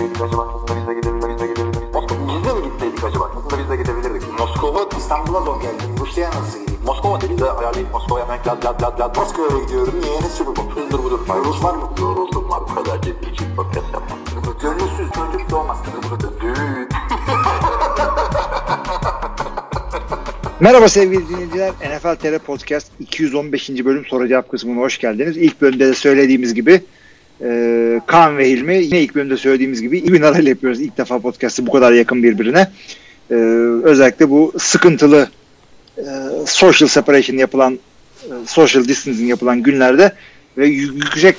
gitseydik acaba? Aslında biz de gidebilirdik. Biz de mi gitseydik acaba? Aslında biz de gidebilirdik. Moskova İstanbul'a zor geldi. Rusya'ya nasıl gideyim? Moskova dedi de ayarlayıp Moskova'ya hemen lad lad lad lad. Moskova'ya gidiyorum. Niye? Ne sürü bu? Hızdır budur. Rus var mı? Yoruldum var bu kadar ciddi ciddi podcast yapmam. Gönülsüz çocuk doğmaz. Düğün. Merhaba sevgili dinleyiciler. NFL TR Podcast 215. bölüm soru cevap kısmına hoş geldiniz. İlk bölümde de söylediğimiz gibi Kaan ve Hilmi yine ilk bölümde söylediğimiz gibi İbn Aral yapıyoruz. İlk defa podcast'ı bu kadar yakın birbirine. E, özellikle bu sıkıntılı e, social separation yapılan e, social distancing yapılan günlerde ve yü- yüksek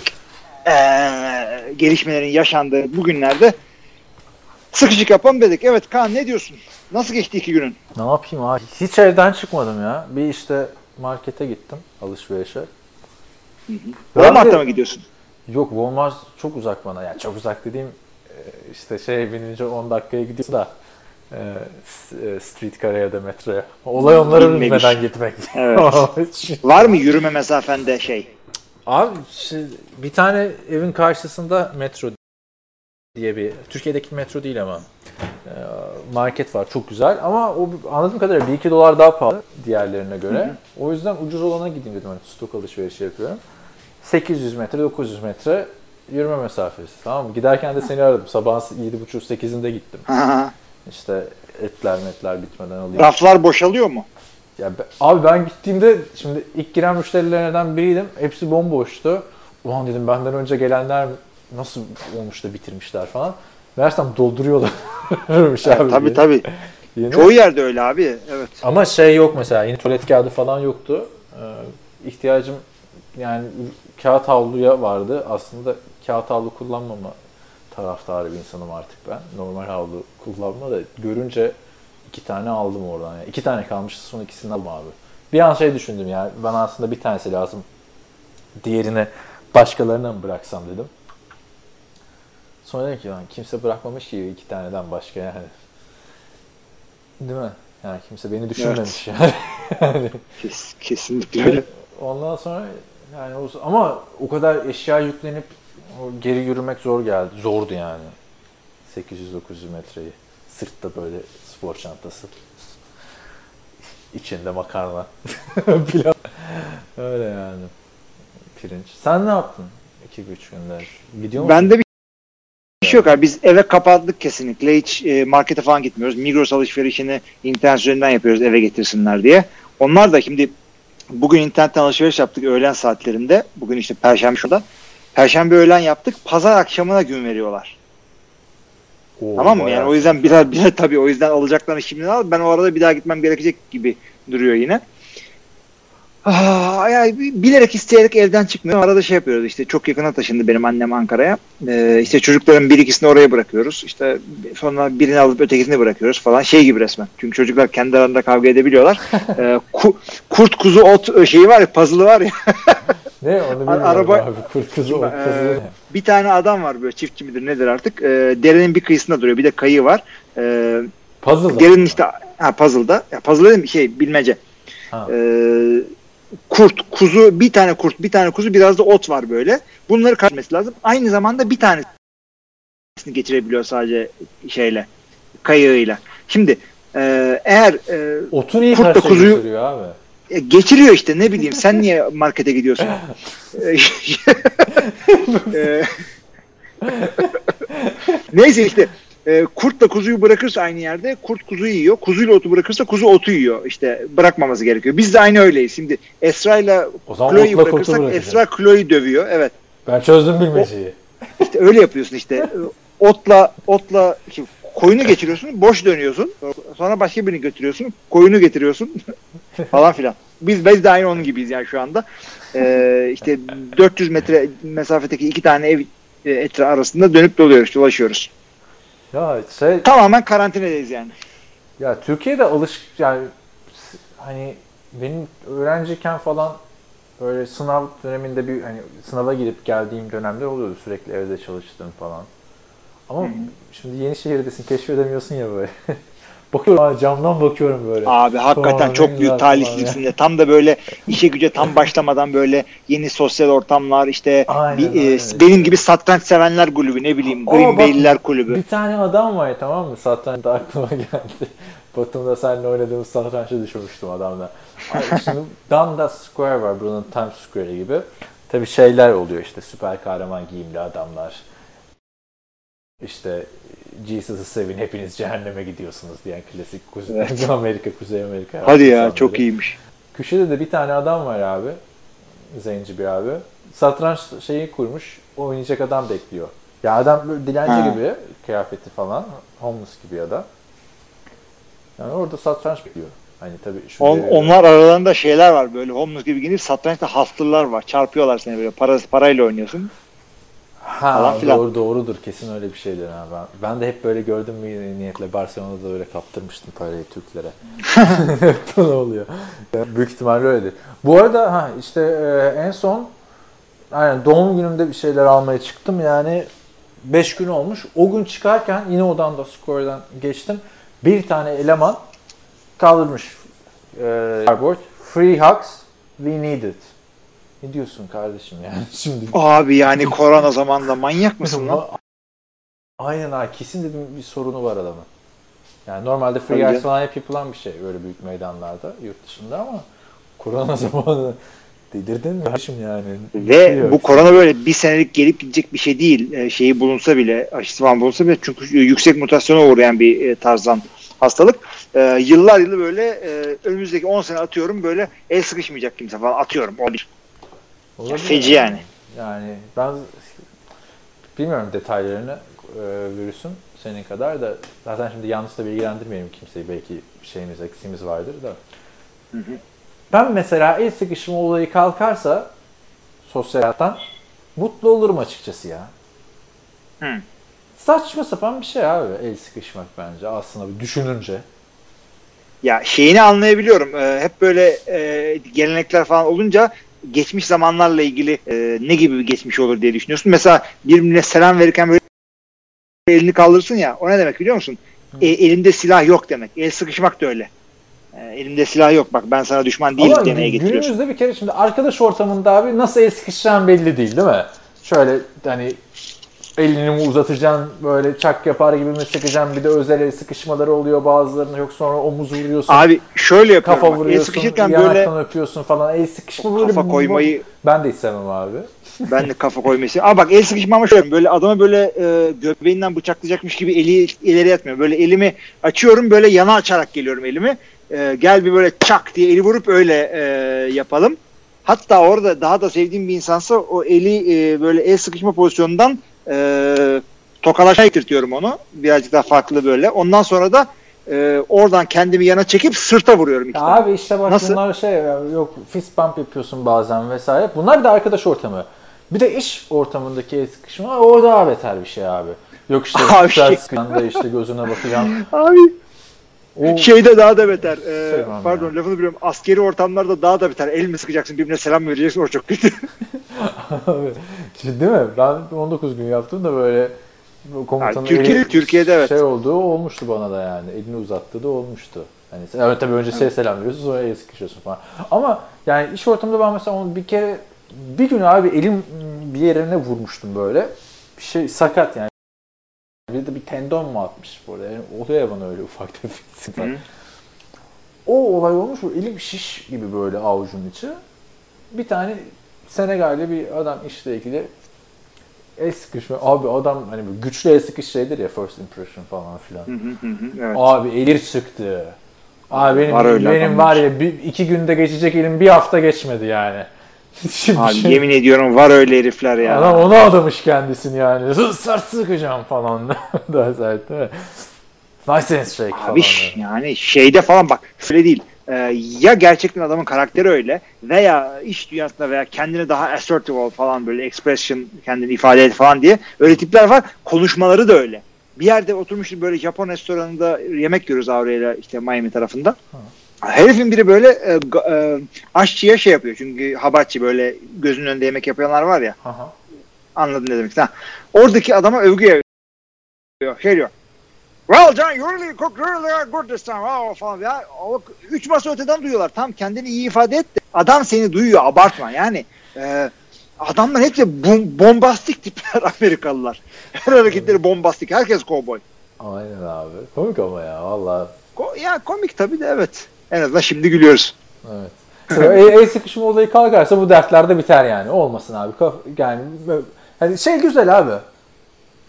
e, gelişmelerin yaşandığı bu günlerde sıkışık yapalım dedik. Evet Kaan ne diyorsun? Nasıl geçti iki günün? Ne yapayım abi? Hiç evden çıkmadım ya. Bir işte markete gittim alışverişe. Ben Walmart'ta de- mı gidiyorsun? Yok Walmart çok uzak bana. Yani çok uzak dediğim e, işte şey binince 10 dakikaya gidiyorsun da e, e, streetcar'a ya da metroya. Olay onları Binmemiş. bilmeden gitmek. Evet. Var mı yürüme mesafende şey? Abi şey, bir tane evin karşısında metro diye bir Türkiye'deki metro değil ama e, market var çok güzel ama o anladığım kadarıyla 1-2 dolar daha pahalı diğerlerine göre. O yüzden ucuz olana gideyim dedim hani stok alışverişi yapıyorum. 800 metre 900 metre yürüme mesafesi tamam mı? Giderken de seni aradım sabahın 7.30-8'inde gittim. İşte etler metler bitmeden alayım. Raflar boşalıyor mu? Ya be- abi ben gittiğimde şimdi ilk giren müşterilerden biriydim. Hepsi bomboştu. Ulan dedim benden önce gelenler nasıl olmuş da bitirmişler falan. Meğersem dolduruyorlarmış abi. tabii yeni- tabii. yeni. Çoğu yerde öyle abi. Evet. Ama şey yok mesela yeni tuvalet kağıdı falan yoktu. Ee, ihtiyacım yani kağıt havluya vardı. Aslında kağıt havlu kullanmama taraftarı bir insanım artık ben. Normal havlu kullanma da görünce iki tane aldım oradan. Yani iki tane kalmıştı son ikisini aldım abi. Bir an şey düşündüm yani bana aslında bir tanesi lazım. Diğerini başkalarına mı bıraksam dedim. Sonra dedim ki lan kimse bırakmamış ki iki taneden başka yani. Değil mi? Yani kimse beni düşünmemiş yani. yani. Kes, kesinlikle öyle. Ondan sonra yani o, ama o kadar eşya yüklenip geri yürümek zor geldi. Zordu yani. 800-900 metreyi. Sırtta böyle spor çantası. İçinde makarna. Pilav. Öyle yani. Pirinç. Sen ne yaptın? 2-3 günler. Gidiyor musun? Bende bir şey yok abi. Biz eve kapattık kesinlikle. Hiç e, markete falan gitmiyoruz. Migros alışverişini internet üzerinden yapıyoruz eve getirsinler diye. Onlar da şimdi bugün internetten alışveriş yaptık öğlen saatlerinde. Bugün işte perşembe şurada. Perşembe öğlen yaptık. Pazar akşamına gün veriyorlar. Oo, Tamam mı? Yani o yüzden birer birer tabii o yüzden alacaklarını şimdiden al. Ben o arada bir daha gitmem gerekecek gibi duruyor yine. Ah, yani bilerek isteyerek evden çıkmıyorum. Arada şey yapıyoruz işte çok yakına taşındı benim annem Ankara'ya. Ee, işte çocukların bir ikisini oraya bırakıyoruz. İşte sonra birini alıp ötekisini bırakıyoruz falan. Şey gibi resmen. Çünkü çocuklar kendi aralarında kavga edebiliyorlar. Ee, ku- kurt kuzu ot şeyi var ya puzzle'ı var ya. Ne onu bilmiyorum araba- abi. Kurt kızı, ot kızı ne? bir tane adam var böyle çiftçi midir nedir artık. Ee, derenin bir kıyısında duruyor. Bir de kayı var. Ee, Puzzle. Derin işte ha, puzzle'da. Ya puzzle dedim şey bilmece. Ha. Ee, kurt, kuzu, bir tane kurt, bir tane kuzu, biraz da ot var böyle. Bunları kaçması lazım. Aynı zamanda bir tanesini geçirebiliyor sadece şeyle, kayığıyla. Şimdi e, eğer e, Otun iyi Kurtla karşıya kuzuyu- abi. e, geçiriyor işte ne bileyim sen niye markete gidiyorsun? E, Neyse işte e, kurtla kuzuyu bırakırsa aynı yerde kurt kuzuyu yiyor. Kuzuyla otu bırakırsa kuzu otu yiyor. İşte bırakmaması gerekiyor. Biz de aynı öyleyiz. Şimdi O zaman Chloe'yi bırakırsak. Esra Chloe'yi dövüyor. Evet. Ben çözdüm bilmeceyi. İşte öyle yapıyorsun işte. Otla otla şimdi koyunu geçiriyorsun, boş dönüyorsun. Sonra başka birini götürüyorsun, koyunu getiriyorsun falan filan. Biz biz de aynı onun gibiyiz yani şu anda. Ee, işte 400 metre mesafedeki iki tane ev e, etrafı arasında dönüp doluyoruz, dolaşıyoruz. Ya şey Tamamen karantinadayız yani. Ya Türkiye'de alış yani hani benim öğrenciyken falan böyle sınav döneminde bir hani sınava girip geldiğim dönemler oluyordu sürekli evde çalıştığım falan. Ama şimdi yeni şehirdesin keşfedemiyorsun ya böyle. Bakıyorum abi, camdan bakıyorum böyle. Abi hakikaten Tamam, çok büyük talihsizsin de. Tam da böyle işe güce tam başlamadan böyle yeni sosyal ortamlar işte Aynen, bir, e, aynen. benim gibi satranç sevenler kulübü ne bileyim Aa, Green Bay'liler kulübü. Bir tane adam var tamam mı? Satrançta aklıma geldi. Batum'da seninle oynadığımız satrançta düşürmüştüm adamla. Şimdi Dundas Square var buranın Times Square gibi. Tabi şeyler oluyor işte süper kahraman giyimli adamlar. İşte Jesus'ı sevin hepiniz cehenneme gidiyorsunuz diyen klasik Kuzey Amerika, Kuzey Amerika. Hadi ya insanları. çok iyiymiş. Köşede de bir tane adam var abi. Zenci bir abi. Satranç şeyi kurmuş. Oynayacak adam bekliyor. Ya adam böyle dilenci Ha. gibi kıyafeti falan. Homeless gibi ya da. Yani orada satranç bekliyor. Hani tabii şu On, devirde- onlar aralarında şeyler var böyle homeless gibi giyinip satrançta hastırlar var. Çarpıyorlar seni böyle parası parayla oynuyorsun. Ha, falan filan. doğru doğrudur kesin öyle bir şeydir ha. Ben, ben de hep böyle gördüm mü niyetle Barcelona'da da öyle kaptırmıştım parayı Türklere. hep böyle oluyor. Büyük ihtimalle öyledir. Bu arada ha işte e, en son aynen doğum günümde bir şeyler almaya çıktım yani 5 gün olmuş. O gün çıkarken yine odan da skordan geçtim. Bir tane eleman kaldırmış e, cardboard. Free hugs, we need it. Ne diyorsun kardeşim yani şimdi? Abi yani korona zamanında manyak mısın lan? Aynen abi kesin dedim bir sorunu var adamın. Yani normalde free Öyle. falan hep yapılan bir şey böyle büyük meydanlarda yurt dışında ama korona zamanı delirdin mi kardeşim yani? Şey Ve yok. bu korona böyle bir senelik gelip gidecek bir şey değil. Ee, şeyi bulunsa bile, aşısı falan bulunsa bile çünkü yüksek mutasyona uğrayan bir e, tarzdan hastalık. Ee, yıllar yılı böyle e, önümüzdeki 10 sene atıyorum böyle el sıkışmayacak kimse falan atıyorum. O bir. Olabilir feci yani. Yani ben bilmiyorum detaylarını e, virüsün senin kadar da zaten şimdi yanlış da bilgilendirmeyelim kimseyi belki şeyimiz eksiğimiz vardır da. Ben mesela el sıkışma olayı kalkarsa sosyal hayattan mutlu olurum açıkçası ya. Hı. Saçma sapan bir şey abi el sıkışmak bence aslında bir düşününce. Ya şeyini anlayabiliyorum. Ee, hep böyle e, gelenekler falan olunca geçmiş zamanlarla ilgili e, ne gibi bir geçmiş olur diye düşünüyorsun. Mesela birbirine selam verirken böyle elini kaldırırsın ya o ne demek biliyor musun? E, elinde silah yok demek. El sıkışmak da öyle. E, elimde silah yok bak ben sana düşman değilim Ama demeye getiriyorsun. günümüzde bir kere şimdi arkadaş ortamında abi nasıl el sıkışacağın belli değil değil mi? Şöyle hani elini uzatacaksın böyle çak yapar gibi mi sıkacaksın bir de özel el sıkışmaları oluyor bazılarına yok sonra omuz vuruyorsun Abi şöyle yapıyorum. kafa bak, el vuruyorsun sıkışırken böyle öpüyorsun falan el sıkışma böyle kafa koymayı ben de istemem abi. ben de kafa koymayı Ama bak el sıkışma ama şöyle böyle adamı böyle e, göbeğinden bıçaklayacakmış gibi eli ileri yatmıyor. Böyle elimi açıyorum böyle yana açarak geliyorum elimi. E, gel bir böyle çak diye eli vurup öyle e, yapalım. Hatta orada daha da sevdiğim bir insansa o eli e, böyle el sıkışma pozisyonundan e, tokalaşa ittirtiyorum onu. Birazcık daha farklı böyle. Ondan sonra da e, oradan kendimi yana çekip sırta vuruyorum. tane. abi işte bak Nasıl? bunlar şey yok fist bump yapıyorsun bazen vesaire. Bunlar da arkadaş ortamı. Bir de iş ortamındaki sıkışma o daha beter bir şey abi. Yok işte Abi şey- da işte gözüne bakacağım. Abi O Şeyde daha da beter. Ee, Sevmem pardon ya. lafını biliyorum. Askeri ortamlarda daha da beter. El mi sıkacaksın birbirine selam mı vereceksin o çok kötü. Abi, şimdi değil mi? Ben 19 gün yaptım da böyle bu komutanın Ha, Türkiye- eli Türkiye'de evet. şey olduğu olmuştu bana da yani. Elini uzattığı da olmuştu. Hani evet tabii önce şey selam veriyorsun sonra el sıkışıyorsun falan. Ama yani iş ortamında ben mesela onu bir kere bir gün abi elim bir yerine vurmuştum böyle. Bir şey sakat yani. Bir de bir tendon mu atmış burada. Yani oluyor ya bana öyle ufak tefek. O olay olmuş. bu Elim şiş gibi böyle avucun içi. Bir tane Senegal'li bir adam işle ilgili el sıkışma. Abi adam hani güçlü el sıkış şeydir ya first impression falan filan. evet. Abi elir sıktı. Abi benim, Var benim var ya bir, iki günde geçecek elim bir hafta geçmedi yani. Şimdi Abi şey- yemin ediyorum var öyle herifler ya. Adam ona adamış kendisini yani. Sart sıkacağım falan. Daha sert değil mi? Nice and shake falan. Abi yani şeyde falan bak şöyle değil. Ee, ya gerçekten adamın karakteri öyle veya iş dünyasında veya kendini daha assertive ol falan böyle expression kendini ifade et falan diye öyle tipler var. Konuşmaları da öyle. Bir yerde oturmuşuz böyle Japon restoranında yemek yiyoruz Aurela'yla işte Miami tarafında. Herifin biri böyle e, e, aşçıya şey yapıyor. Çünkü habachi böyle gözünün önünde yemek yapanlar var ya. Aha. Anladın ne demek. Ha. Oradaki adama övgü yapıyor. Şey diyor. Well John you really cooked really good this time. Oh, falan ya. O, üç masa öteden duyuyorlar. Tam kendini iyi ifade et de. Adam seni duyuyor abartma yani. E, adamlar hepsi bom- bombastik tipler Amerikalılar. Her hareketleri bombastik. Herkes kovboy. Aynen abi. Komik ama ya valla. Ko- ya komik tabii de evet. En azından şimdi gülüyoruz. Evet. El, el sıkışma olayı kalkarsa bu dertler de biter yani. Olmasın abi. Yani hani şey güzel abi.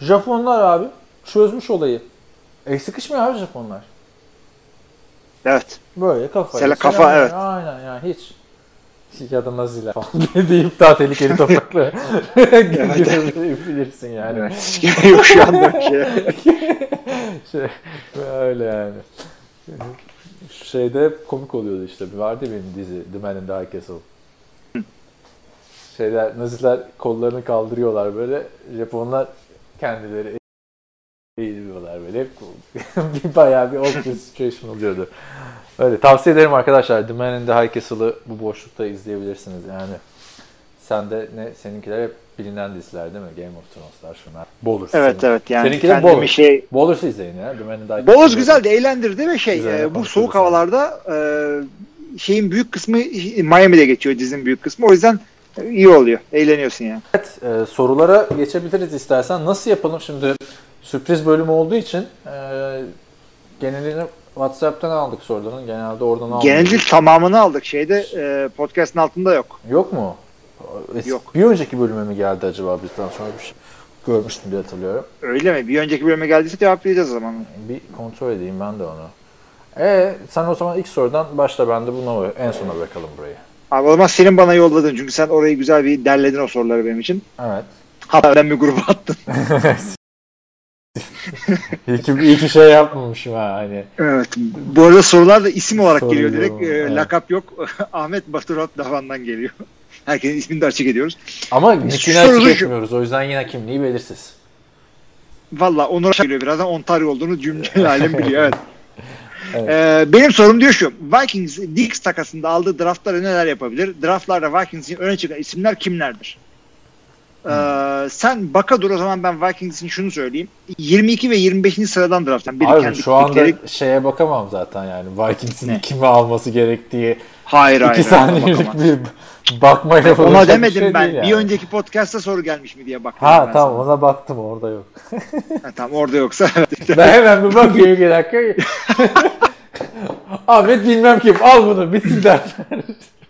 Japonlar abi çözmüş olayı. El sıkışmıyor abi Japonlar. Evet. Böyle kafa. Sele kafa, evet. Aynen yani hiç ya da naziler falan deyip daha tehlikeli topraklara gidebilirsin yani. evet. Yok şu anda bir şey. şey, öyle yani. Şeyde hep komik oluyordu işte. Vardı benim dizi The Man in the High Castle. Şeyler, Naziler kollarını kaldırıyorlar böyle. Japonlar kendileri eğiliyorlar böyle. Bir bayağı bir awkward situation oluyordu. Öyle. Tavsiye ederim arkadaşlar. The Man in the High Castle'ı bu boşlukta izleyebilirsiniz yani. Sen de ne? Seninkiler hep bilinen diziler değil mi? Game of Thrones'lar şunlar. Bowlers. Evet evet yani Seninkiler Bowlers. şey Bowlers'ı izleyin ya. The Man in the High Boğaz Castle'ı. güzel de eğlendirdi ve şey Güzel, e, bu soğuk havalarda e, şeyin büyük kısmı Miami'de geçiyor dizinin büyük kısmı. O yüzden iyi oluyor. Eğleniyorsun yani. Evet, e, sorulara geçebiliriz istersen. Nasıl yapalım şimdi? Sürpriz bölüm olduğu için e, genelini WhatsApp'tan aldık soruların. Genelde oradan aldık. Genelde tamamını aldık. Şeyde e, podcast'ın altında yok. Yok mu? Es- Yok. Bir önceki bölüme mi geldi acaba bizden sonra bir şey görmüştüm diye hatırlıyorum. Öyle mi? Bir önceki bölüme geldiyse cevaplayacağız o zaman. Bir kontrol edeyim ben de onu. E sen o zaman ilk sorudan başla ben de buna en sona bırakalım burayı. Abi o zaman senin bana yolladın. Çünkü sen orayı güzel bir derledin o soruları benim için. Evet. Hatta ben bir gruba attın. iyi, ki, iyi ki şey yapmamışım ha hani. Evet. Bu arada sorular da isim olarak Soru geliyor direkt. E, evet. Lakap yok. Ahmet Baturat Davan'dan geliyor. Herkesin ismini de açık ediyoruz. Ama Soru açık etmiyoruz. O yüzden yine kimliği belirsiz. Valla Onur'a geliyor birazdan Ontario olduğunu cümle alem biliyor. Evet. Evet. Ee, benim sorum diyor şu. Vikings Dix takasında aldığı draftlara neler yapabilir? Draftlarda Vikings'in öne çıkan isimler kimlerdir? Ee, sen baka dur o zaman ben Vikings'in şunu söyleyeyim. 22 ve 25. sıradan draft. Yani biri Abi kendi şu anda pickleri- şeye bakamam zaten yani. Vikings'in kimi alması gerektiği Hayır hayır. iki hayır, saniyelik bir bakmayla yapılacak Ona bir demedim şey ben. yani. Bir önceki podcast'ta soru gelmiş mi diye baktım. Ha tamam ona baktım orada yok. sana. Ha, tamam orada yoksa. ben hemen bir bakıyorum bir dakika. Ahmet bilmem kim al bunu bitsin der.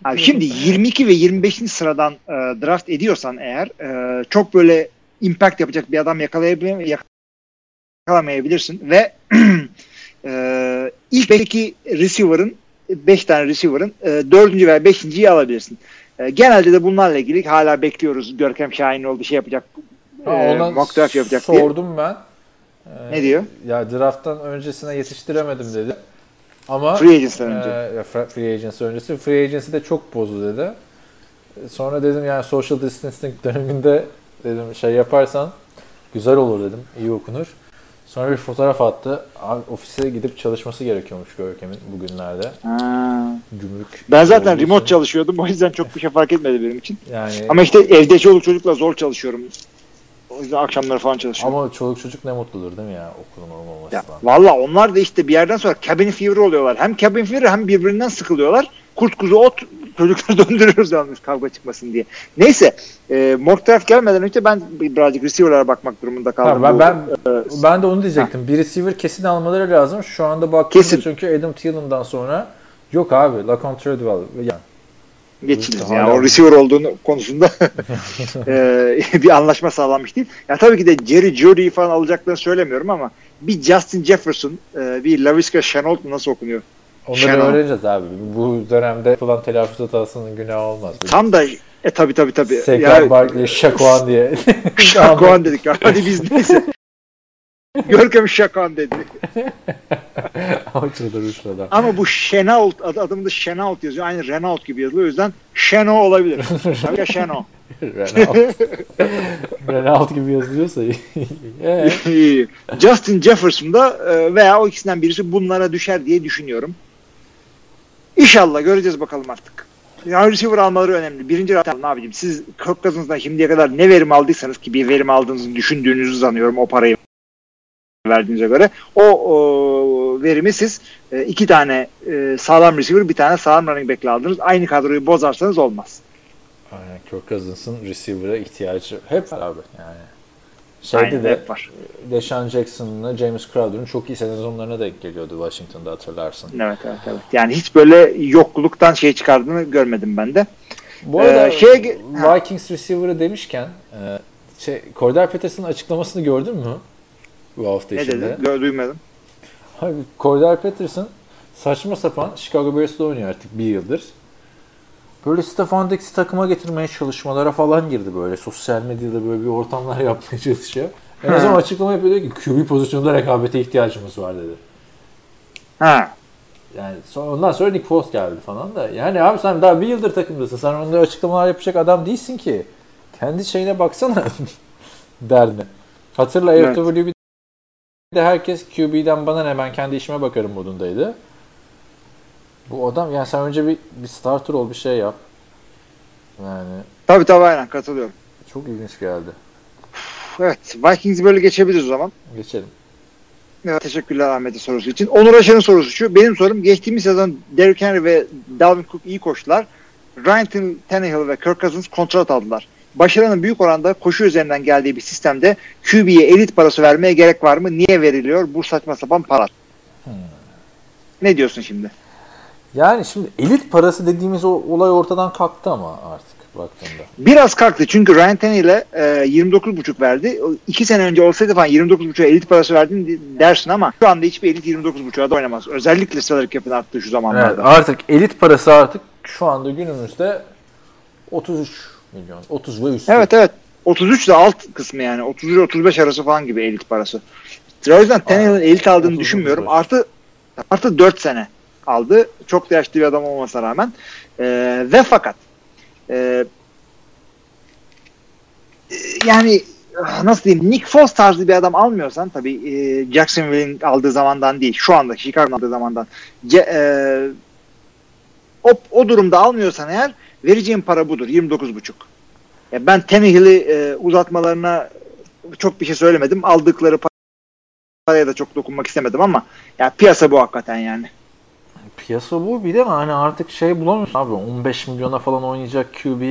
Abi şimdi 22 ve 25. sıradan e, draft ediyorsan eğer e, çok böyle impact yapacak bir adam yakalayabilir yakalamayabilirsin ve e, ilk 5'teki receiver'ın 5 tane receiver'ın e, 4. veya 5.yi alabilirsin. E, genelde de bunlarla ilgili hala bekliyoruz. Görkem Şahinoğlu bir şey yapacak. E, Ona mock draft yapacak diye. sordum ben. Ee, Ne diyor? Ya drafttan öncesine yetiştiremedim dedi. Ama Free Agency'den önce. e, free agency öncesi. Free agency de çok bozdu dedi. Sonra dedim yani social distancing döneminde dedim şey yaparsan güzel olur dedim. iyi okunur. Sonra bir fotoğraf attı. Abi, ofise gidip çalışması gerekiyormuş Görkem'in bugünlerde. Ha. Gümrük. Ben zaten remote için. çalışıyordum. O yüzden çok bir şey fark etmedi benim için. Yani Ama işte evde çoluk çocukla zor çalışıyorum. O yüzden akşamları falan çalışıyorum. ama çoluk çocuk ne mutludur değil mi ya okulun Ya, olmamasından. Valla onlar da işte bir yerden sonra cabin fever oluyorlar. Hem cabin fever hem birbirinden sıkılıyorlar. Kurt kuzu ot çocukları döndürüyoruz yalnız kavga çıkmasın diye. Neyse e, mock draft gelmeden önce ben birazcık receiver'lara bakmak durumunda kaldım. Ha, ben, ben, e, ben de onu diyecektim. Bir receiver kesin almaları lazım. Şu anda baktığımda Kesin. çünkü Adam Thielen'dan sonra yok abi. Lacon Treadwell. Yani, geçiniz. Hala- Yani o receiver olduğunu konusunda e, bir anlaşma sağlanmış değil. Ya tabii ki de Jerry Judy falan alacaklarını söylemiyorum ama bir Justin Jefferson, e, bir LaVisca Chenault nasıl okunuyor? onları Shannon. öğreneceğiz abi. Bu dönemde yapılan telaffuz hatasının günahı olmaz. Tam da e tabii tabii tabii. Sekar Ya- Barkley, Şakuan diye. Şakuan dedik. Hadi biz neyse. Görkem Şakuan dedi. Ama çıldırmış adam. Ama bu Şenault adı adımda Şenault yazıyor. Aynı Renault gibi yazılıyor. O yüzden Şeno olabilir. Tabii ya Şeno. Renault. Renault gibi yazılıyorsa iyi. Ee. Justin Jefferson da e, veya o ikisinden birisi bunlara düşer diye düşünüyorum. İnşallah göreceğiz bakalım artık. Yani receiver almaları önemli. Birinci round ne yapayım? Siz Kirk Cousins'dan şimdiye kadar ne verim aldıysanız ki bir verim aldığınızı düşündüğünüzü sanıyorum o parayı verdiğinize göre o, o verimi siz e, iki tane e, sağlam receiver bir tane sağlam running back'le aldınız. Aynı kadroyu bozarsanız olmaz. Aynen Kirk Cousins'ın receiver'a ihtiyacı hep var abi yani. Şeyde Aynen, de hep var. Deshaun Jackson'la James Crowder'ın çok iyi sezonlarına denk geliyordu Washington'da hatırlarsın. Evet evet evet. Yani hiç böyle yokluktan şey çıkardığını görmedim ben de. Bu arada Ee, şeye ge- Vikings receiver'ı demişken e, şey, Cordell Patterson'ın açıklamasını gördün mü? Bu hafta Ne içinde. dedi? Gö- Duymadım. Abi Cordell Patterson saçma sapan Chicago Bears'ta oynuyor artık bir yıldır. Böyle Stefan Dix'i takıma getirmeye çalışmalara falan girdi böyle. Sosyal medyada böyle bir ortamlar yapmaya çalışıyor. En son açıklama yapıyor diyor ki QB pozisyonunda rekabete ihtiyacımız var dedi. Ha. Yani sonra, ondan sonra Nick Foles geldi falan da. Yani abi sen daha bir yıldır takımdasın. Sen onlara açıklamalar yapacak adam değilsin ki. Kendi şeyine baksana derdine. Hatırla Evet. AFWB'de herkes QB'den bana ne ben kendi işime bakarım modundaydı. Bu adam yani sen önce bir, bir starter ol bir şey yap. Yani Tabii tabii aynen katılıyorum. çok ilginç geldi. Evet. Vikings böyle geçebiliriz o zaman. Geçelim. Evet, teşekkürler Ahmet'in sorusu için. Onur Aşar'ın sorusu şu. Benim sorum geçtiğimiz sezon Derrick Henry ve Dalvin Cook iyi koştular. Ryan Tan- Tannehill ve Kirk Cousins kontrat aldılar. Başarının büyük oranda koşu üzerinden geldiği bir sistemde QB'ye elit parası vermeye gerek var mı? Niye veriliyor bu saçma sapan para? Ne diyorsun şimdi? Yani şimdi elit parası dediğimiz o olay ortadan kalktı ama artık baktığında. Biraz kalktı çünkü Ryan Tannehill'e e, 29,5 verdi. O İki sene önce olsaydı falan 29,5'a elit parası verdin dersin ama şu anda hiçbir elit 29,5'a da oynamaz. Özellikle salary cap'in arttığı şu Evet, zamanlarda. artık elit parası artık şu anda günümüzde 33 milyon. 30 ve üstü. Evet evet. 33 de alt kısmı yani. 33-35 arası falan gibi elit parası. O yüzden Tannehill'in elit aldığını 30, düşünmüyorum. 35. Artı artı 4 sene aldı. Çok da yaşlı bir adam olmasına rağmen. Ee, ve fakat e, e, yani nasıl diyeyim Nick Foles tarzı bir adam almıyorsan tabii e, Jacksonville'in aldığı zamandan değil şu anda Chicago'nun aldığı zamandan Ce, e, o, o durumda almıyorsan eğer vereceğin para budur 29,5. Ya ben Tannehill'i e, uzatmalarına çok bir şey söylemedim. Aldıkları paraya da çok dokunmak istemedim ama ya piyasa bu hakikaten yani. Piyasa bu bir de hani artık şey bulamıyorsun abi 15 milyona falan oynayacak QB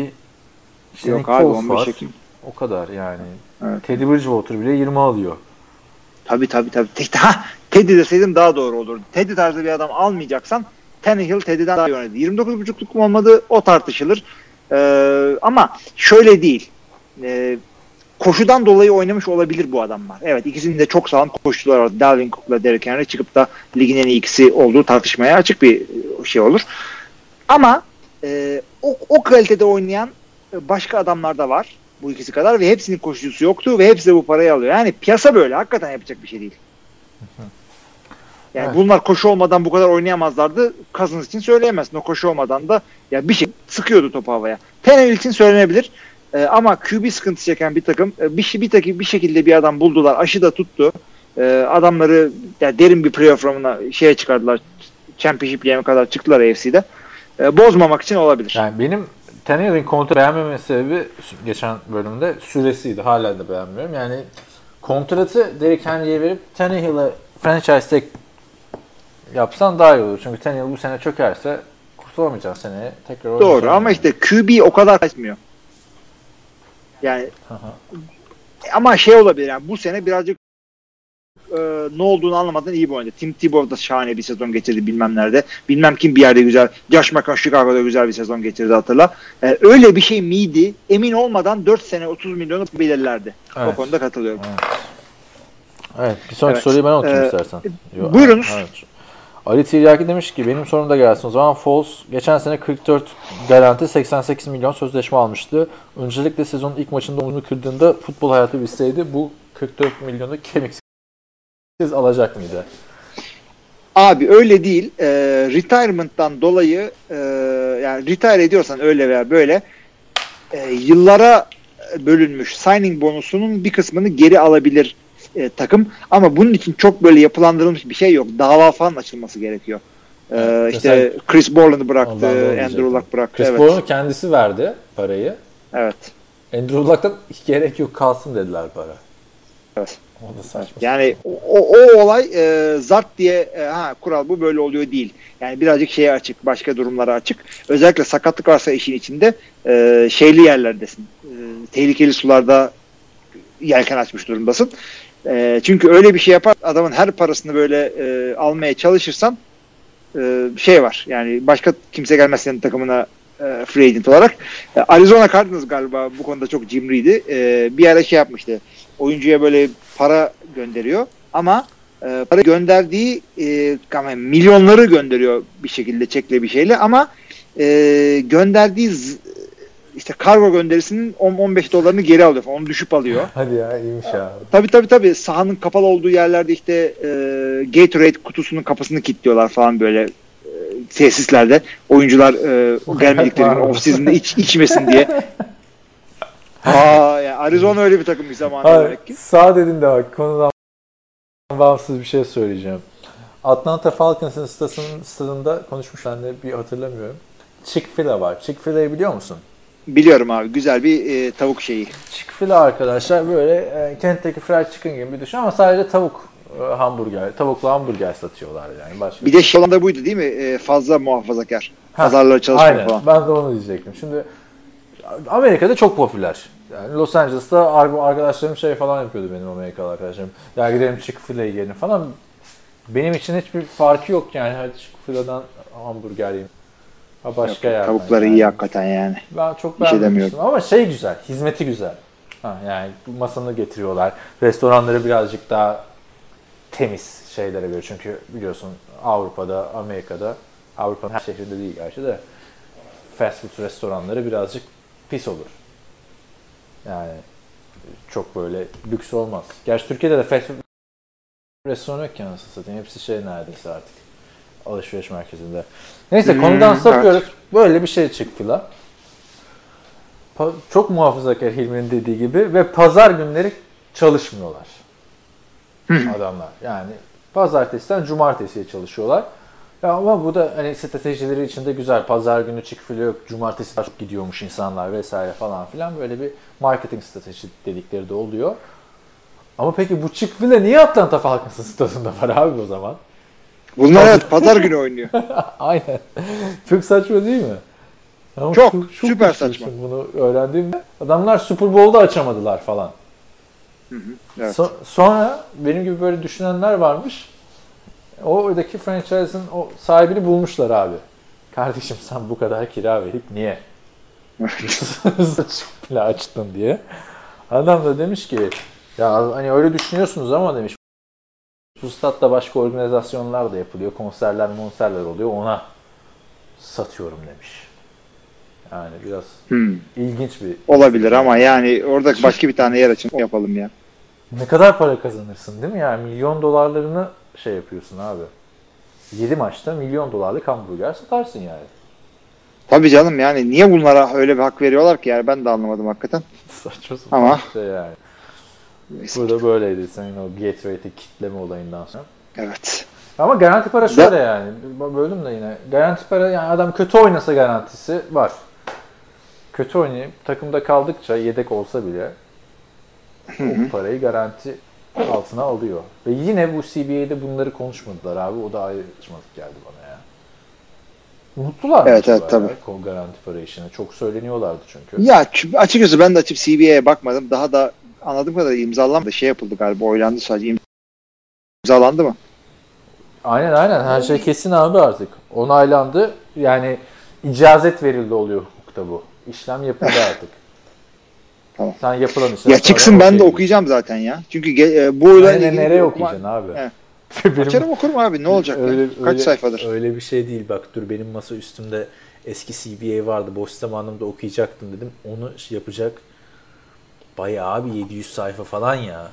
işte Yok Nick abi Foles 15 var. Ekim. O kadar yani. Evet. Teddy Bridgewater bile 20 alıyor. Tabii tabii tabii. Ha, Teddy deseydim daha doğru olurdu. Teddy tarzı bir adam almayacaksan Tannehill Teddy'den daha iyi oynadı. 29.5'luk mu olmadı o tartışılır. Ee, ama şöyle değil. Ee, koşudan dolayı oynamış olabilir bu adamlar. Evet ikisinin de çok sağlam koşucular var. Dalvin Cook'la Derrick Henry çıkıp da ligin en iyi ikisi olduğu tartışmaya açık bir şey olur. Ama e, o, o kalitede oynayan başka adamlar da var. Bu ikisi kadar ve hepsinin koşucusu yoktu ve hepsi de bu parayı alıyor. Yani piyasa böyle. Hakikaten yapacak bir şey değil. Yani Evet. bunlar koşu olmadan bu kadar oynayamazlardı. Cousins için söyleyemezsin. O koşu olmadan da ya bir şey sıkıyordu topu havaya. Tannehill için söylenebilir. Ee, ama QB sıkıntı çeken bir takım e, bir, şey- bir, takım, bir şekilde bir adam buldular. Aşı da tuttu. Ee, adamları yani derin bir playoff run'ına şeye çıkardılar. Championship game'e kadar çıktılar AFC'de. Ee, bozmamak için olabilir. Yani benim Tannehill'in kontratı beğenmeme sebebi geçen bölümde süresiydi. Hala da beğenmiyorum. Yani kontratı Derrick Henry'e verip Tannehill'e franchise tag yapsan daha iyi olur. Çünkü Tannehill bu sene çökerse kurtulamayacaksın seneye. Tekrar Doğru ama yani. işte QB o kadar kaçmıyor. Yani hı. ama şey olabilir yani bu sene birazcık e, ne olduğunu anlamadan iyi bir oynadı. Tim Tebow da şahane bir sezon geçirdi bilmem nerede. Bilmem kim bir yerde güzel. Josh McCown Chicago'da güzel bir sezon geçirdi hatırla. E, öyle bir şey miydi? Emin olmadan 4 sene 30 milyonu belirlerdi. O Evet. konuda katılıyorum. Evet. Bir sonraki Evet. soruyu ben okuyayım Ee, istersen. Yo, buyurunuz. evet. Ali Tiryaki demiş ki benim sorum da gelsin. O zaman Foles geçen sene 44 garanti 88 milyon sözleşme almıştı. Öncelikle sezonun ilk maçında omuzunu kırdığında futbol hayatı bilseydi bu 44 milyonu kemiksiz alacak mıydı? Abi öyle değil. E, retirement'tan dolayı e, yani retire ediyorsan öyle veya böyle e, yıllara bölünmüş signing bonusunun bir kısmını geri alabilir e, takım. Ama bunun için çok böyle yapılandırılmış bir şey yok. Dava falan açılması gerekiyor. E, Evet, işte mesela- Chris Borland'ı bıraktı, Andrew. Luck bıraktı. Chris evet. Paul'un kendisi verdi parayı. evet. Andrew Luck'tan gerek yok kalsın dediler para. Evet. O da saçma. Yani o, o olay e, zart diye e, ha kural bu böyle oluyor değil. Yani birazcık şeye açık, başka durumlara açık. Özellikle sakatlık varsa işin içinde e, şeyli yerlerdesin. E, tehlikeli sularda yelken açmış durumdasın. E, çünkü öyle bir şey yapar adamın her parasını böyle e, almaya çalışırsan e, şey var. Yani başka kimse gelmez senin takımına e, free agent olarak. E, Arizona Cardinals galiba bu konuda çok cimriydi. E, bir ara şey yapmıştı. Oyuncuya böyle para gönderiyor ama e, para gönderdiği e, milyonları gönderiyor bir şekilde çekle bir şeyle ama e, gönderdiği işte kargo gönderisinin 10-15 dolarını geri alıyor. falan. Onu düşüp alıyor. Hadi ya iyiymiş ya. Tabii tabii tabii sahanın kapalı olduğu yerlerde işte e, Gatorade kutusunun kapısını kilitliyorlar falan böyle e, tesislerde. Oyuncular e, gelmedikleri off-season'da iç, içmesin diye. Aa, yani Arizona öyle bir takım bir zamanında demek ki. sağ dedin de bak konudan bağımsız bir şey söyleyeceğim. Atlanta Falcons'ın stadında konuşmuş ben de bir hatırlamıyorum. Chick-fil-A var. Chick-fil-A'yı biliyor musun? Biliyorum abi güzel bir e, tavuk şeyi. Chick-fil-A arkadaşlar böyle e, Kentucky Fried Chicken gibi bir düşün ama sadece tavuk e, hamburger, tavuklu hamburger satıyorlar yani. Başka Bir de şey olan da buydu değil mi? E, fazla muhafazakar. Ha, Pazarları çalışıyor Aynen. falan. Ben de onu diyecektim. Şimdi Amerika'da çok popüler. Yani Los Angeles'ta ar- arkadaşlarım şey falan yapıyordu benim Amerikalı arkadaşlarım. Ya gidelim Chick-fil-A yiyelim falan. Benim için hiçbir farkı yok yani. Hadi Chick-fil-A'dan hamburger yiyeyim. Ha başka yerden Tavukları yani. iyi hakikaten yani. Ben çok şey beğenmemiştim ama şey güzel, hizmeti güzel. Ha, yani masanı getiriyorlar. Restoranları birazcık daha temiz şeylere göre. Çünkü biliyorsun Avrupa'da, Amerika'da, Avrupa'nın her şehrinde değil gerçi de fast food restoranları birazcık pis olur. Yani çok böyle lüks olmaz. Gerçi Türkiye'de de fast food restoran yok ki anasını satayım. Hepsi şey neredeyse artık. Alışveriş merkezinde. Neyse Hmm, konudan evet. sapıyoruz. Böyle bir şey çık fila. Pa- çok muhafazakar Hilmi'nin dediği gibi ve pazar günleri çalışmıyorlar. Adamlar. Yani pazartesiden cumartesiye çalışıyorlar. Ya ama bu da hani stratejileri içinde güzel. Pazar günü çık fila yok. Cumartesi daha çok gidiyormuş insanlar vesaire falan filan. Böyle bir marketing strateji dedikleri de oluyor. Ama peki bu çık fila niye Atlanta Falcons'ın stadında var abi o zaman? Bunlar evet pazar günü oynuyor. Aynen. Çok saçma değil mi? Ama Çok, çok süper saçma. Bunu öğrendiğimde adamlar Super Bowl'da açamadılar falan. Evet. So- sonra benim gibi böyle düşünenler varmış. Oradaki franchise'ın o sahibini bulmuşlar abi. Kardeşim sen bu kadar kira verip niye? Saçık bile açtın diye. Adam da demiş ki ya hani öyle düşünüyorsunuz ama demiş bu statta başka organizasyonlar da yapılıyor. Konserler, monserler oluyor. Ona satıyorum demiş. Yani biraz Hmm. ilginç bir Olabilir ama yani orada başka bir tane yer açın yapalım ya. Ne kadar para kazanırsın değil mi? Yani milyon dolarlarını şey yapıyorsun abi. 7 maçta milyon dolarlık hamburger satarsın yani. Tabii canım yani niye bunlara öyle bir hak veriyorlar ki yani ben de anlamadım hakikaten. Saçma sapan Ama- şey yani. Bu da böyleydi senin o Gatorade'i kitleme olayından sonra. Evet. Ama garanti para şöyle yani. Böldüm de yine. Garanti para yani adam kötü oynasa garantisi var. Kötü oynayıp takımda kaldıkça yedek olsa bile o parayı garanti altına alıyor. Ve yine bu CBA'de bunları konuşmadılar abi. O da ayrışmadık geldi bana ya. Unuttular Evet, evet, tabii. ya garanti para işini? Çok söyleniyorlardı çünkü. Ya açıkçası ben de açıp CBA'ye bakmadım. Daha da anladığım kadarıyla imzalanmadı. Şey yapıldı galiba oylandı sadece. İmzalandı mı? Aynen aynen her şey kesin abi artık. Onaylandı. Yani icazet verildi oluyor hukukta bu. İşlem yapıldı artık. Tamam. Sen yapılan işlem Ya çıksın ben de okuyacağım zaten ya. Çünkü ge- e, bu oyla ilgili nereye okuyacaksın abi? He. Benim- Açarım okurum abi ne olacak? öyle, Kaç öyle- sayfadır? Öyle bir şey değil bak dur benim masa üstümde eski CBA vardı. Boş zamanımda okuyacaktım dedim. Onu şey yapacak. Bayağı abi 700 sayfa falan ya.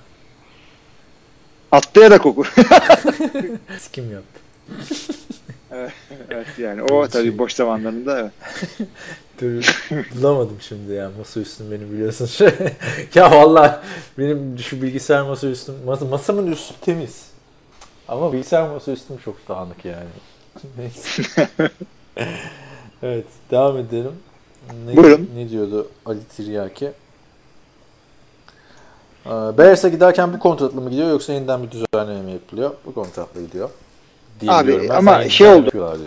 Atlayarak oku. Kim yaptı? evet yani o tabii boş zamanlarında evet. Dur, bulamadım şimdi ya masa üstüm benim biliyorsun şey. ya vallahi benim şu bilgisayar masa üstüm masa, masamın üstü temiz. Ama bilgisayar masa üstüm çok dağınık yani. Neyse. evet devam edelim. Ne, Buyurun. Ne diyordu Ali Tiryaki? Ee, Bears'e giderken bu kontratla mı gidiyor yoksa yeniden bir düzenleme mi yapılıyor? Bu kontratla gidiyor. Abi, ben. ama Sen şey oldu. diyorsun.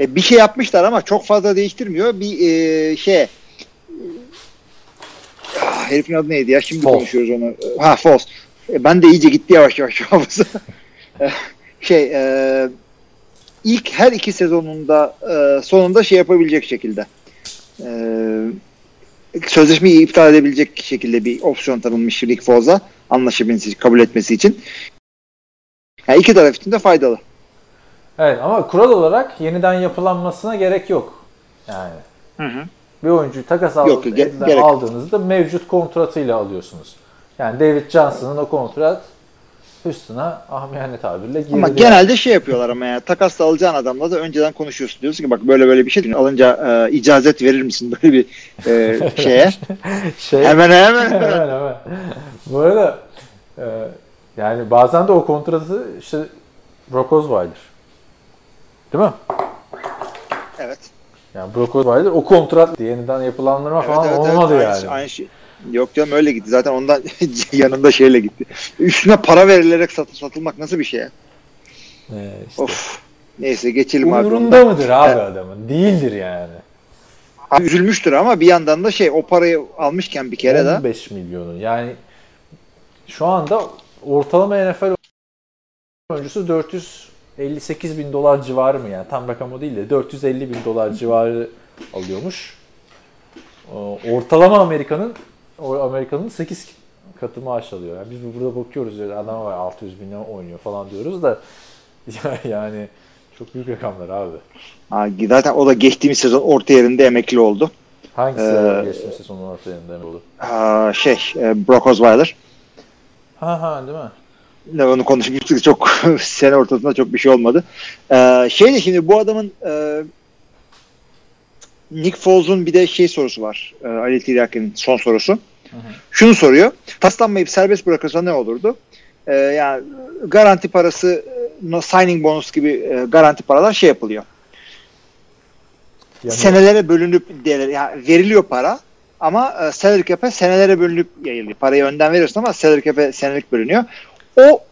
E, bir şey yapmışlar ama çok fazla değiştirmiyor. Bir e, şey Ah, herifin adı neydi ya? Şimdi Foss. konuşuyoruz onu. Ha Foss. E, ben de iyice gitti yavaş yavaş hafıza. E, şey e, ilk her iki sezonunda e, sonunda şey yapabilecek şekilde e, sözleşmeyi iptal edebilecek şekilde bir opsiyon tanınmış Rick Foss'a anlaşabilmesi, kabul etmesi için. Yani iki taraf için de faydalı. Evet ama kural olarak yeniden yapılanmasına gerek yok. Yani Hı hı. bir oyuncuyu takas Yok, aldığınızda, ge- yok. aldığınızda mevcut kontratıyla alıyorsunuz. Yani David Johnson'ın o kontrat üstüne amiyane tabirle girdi. Ama genelde şey yapıyorlar ama ya takasla alacağın adamla da önceden konuşuyorsun. Diyorsun ki bak böyle böyle bir şey alınca e, icazet verir misin böyle bir e, şeye? şey, hemen hemen. hemen hemen. Bu arada e, yani bazen de o kontratı işte Brock Osweiler. Değil mi? evet. Yani Brock Osweiler o kontrat yeniden yapılandırma Evet, falan evet, evet, olmadı aynı, yani. Aynı şey. Yok canım öyle gitti. Zaten ondan yanında şeyle gitti. Üstüne para verilerek satı, satılmak nasıl bir şey ya? Ee, işte. Of. Neyse geçelim abi. Umurunda mıdır abi Evet. adamın? Değildir yani. Üzülmüştür ama bir yandan da şey o parayı almışken bir kere de 15 milyonu. Yani şu anda ortalama NFL oyuncusu 458 bin dolar civarı mı yani? Tam rakam o değil de 450 bin dolar civarı alıyormuş. O, Ortalama Amerika'nın o Amerika'nın 8 katı maaş alıyor. Yani biz burada bakıyoruz ya adam var 600 bin oynuyor falan diyoruz da ya- yani çok büyük rakamlar abi. Ha, zaten o da geçtiğimiz sezon orta yerinde emekli oldu. Hangisi Ee, geçmiş sezonun orta yerinde olur? Ha, şey e, Brock Osweiler. Ha ha değil mi? Ne onu konuşmuştuk çok sene ortasında çok bir şey olmadı. Ee, şey de şimdi bu adamın e, Nick Foles'un bir de şey sorusu var. E, Ali Tiryaki'nin son sorusu. Şunu soruyor. Taslanmayıp serbest bırakırsa ne olurdu? E, yani garanti parası e, signing bonus gibi e, garanti paralar şey yapılıyor. Yani- Senelere bölünüp değerler, yani veriliyor para ama e, salary cap'e senelere bölünüp yayılıyor. Parayı önden verirsin ama salary cap'e senelik bölünüyor. O